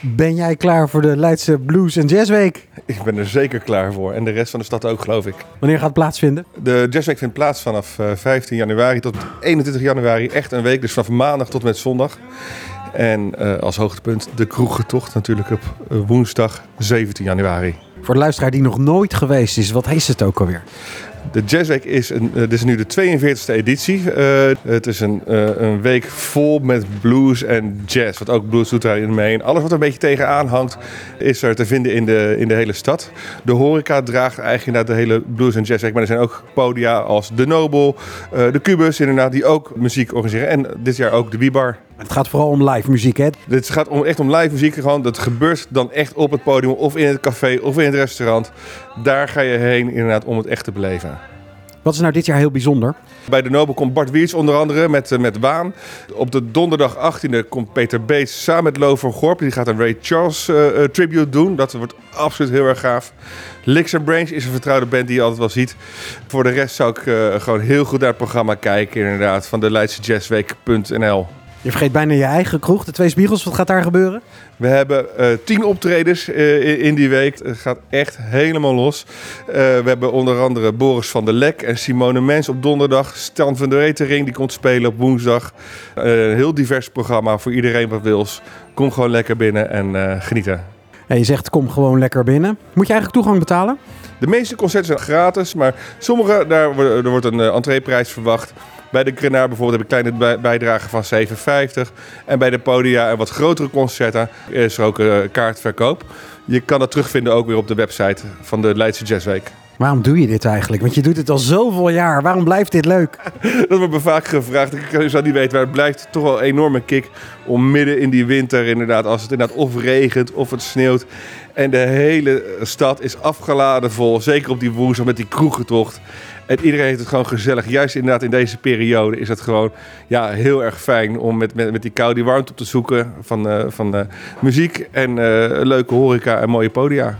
Ben jij klaar voor de Leidse Blues en Jazzweek? Ik ben er zeker klaar voor. En de rest van de stad ook, geloof ik. Wanneer gaat het plaatsvinden? De Jazzweek vindt plaats vanaf eh, 15 januari tot 21 januari. Echt een week, dus vanaf maandag tot met zondag. En eh, als hoogtepunt de kroegentocht natuurlijk op eh, woensdag 17 januari. Voor de luisteraar die nog nooit geweest is, wat is het ook alweer? De Jazzweek is, een, uh, dit is nu de 42e editie. Uh, het is een, uh, een week vol met blues en jazz. Wat ook blues doet daarin mee. En alles wat er een beetje tegenaan hangt, is er te vinden in de, in de hele stad. De horeca draagt eigenlijk naar de hele blues en jazzweek. Maar er zijn ook podia als De Nobel, de Cubus inderdaad, die ook muziek organiseren. En dit jaar ook de Bibar. Het gaat vooral om live muziek, hè? Het gaat om, echt om live muziek. Gewoon, dat gebeurt dan echt op het podium of in het café of in het restaurant. Daar ga je heen inderdaad om het echt te beleven. Wat is nou dit jaar heel bijzonder? Bij de Nobel komt Bart Wiers onder andere met, met Waan. Op de donderdag 18e komt Peter Beets samen met Lo van Gorp. Die gaat een Ray Charles uh, uh, tribute doen. Dat wordt absoluut heel erg gaaf. Licks and Brains is een vertrouwde band die je altijd wel ziet. Voor de rest zou ik uh, gewoon heel goed naar het programma kijken inderdaad. Van de LeidseJazzweek.nl je vergeet bijna je eigen kroeg, de Twee Spiegels. Wat gaat daar gebeuren? We hebben uh, tien optredens uh, in die week. Het gaat echt helemaal los. Uh, we hebben onder andere Boris van der Lek en Simone Mens op donderdag. Stan van der Retering die komt spelen op woensdag. een heel divers programma voor iedereen wat wils. Kom gewoon lekker binnen en genieten. Ja, je zegt kom gewoon lekker binnen. Moet je eigenlijk toegang betalen? De meeste concerten zijn gratis, maar sommige, daar wordt een entreeprijs verwacht. Bij de Grenaar bijvoorbeeld heb ik kleine bijdrage van 7,50. En bij de podia en wat grotere concerten is er ook een kaartverkoop. Je kan dat terugvinden ook weer op de website van de Leidse Jazzweek. Waarom doe je dit eigenlijk? Want je doet het al zoveel jaar. Waarom blijft dit leuk? Dat wordt me vaak gevraagd. Ik zou niet weten, maar het blijft toch wel een enorme kick om midden in die winter inderdaad, als het inderdaad of regent of het sneeuwt. En de hele stad is afgeladen vol, zeker op die woensdag met die kroegentocht. En iedereen heeft het gewoon gezellig. Juist inderdaad in deze periode is het gewoon ja, heel erg fijn om met, met, met die kou die warmte op te zoeken van, uh, van muziek en uh, leuke horeca en mooie podia.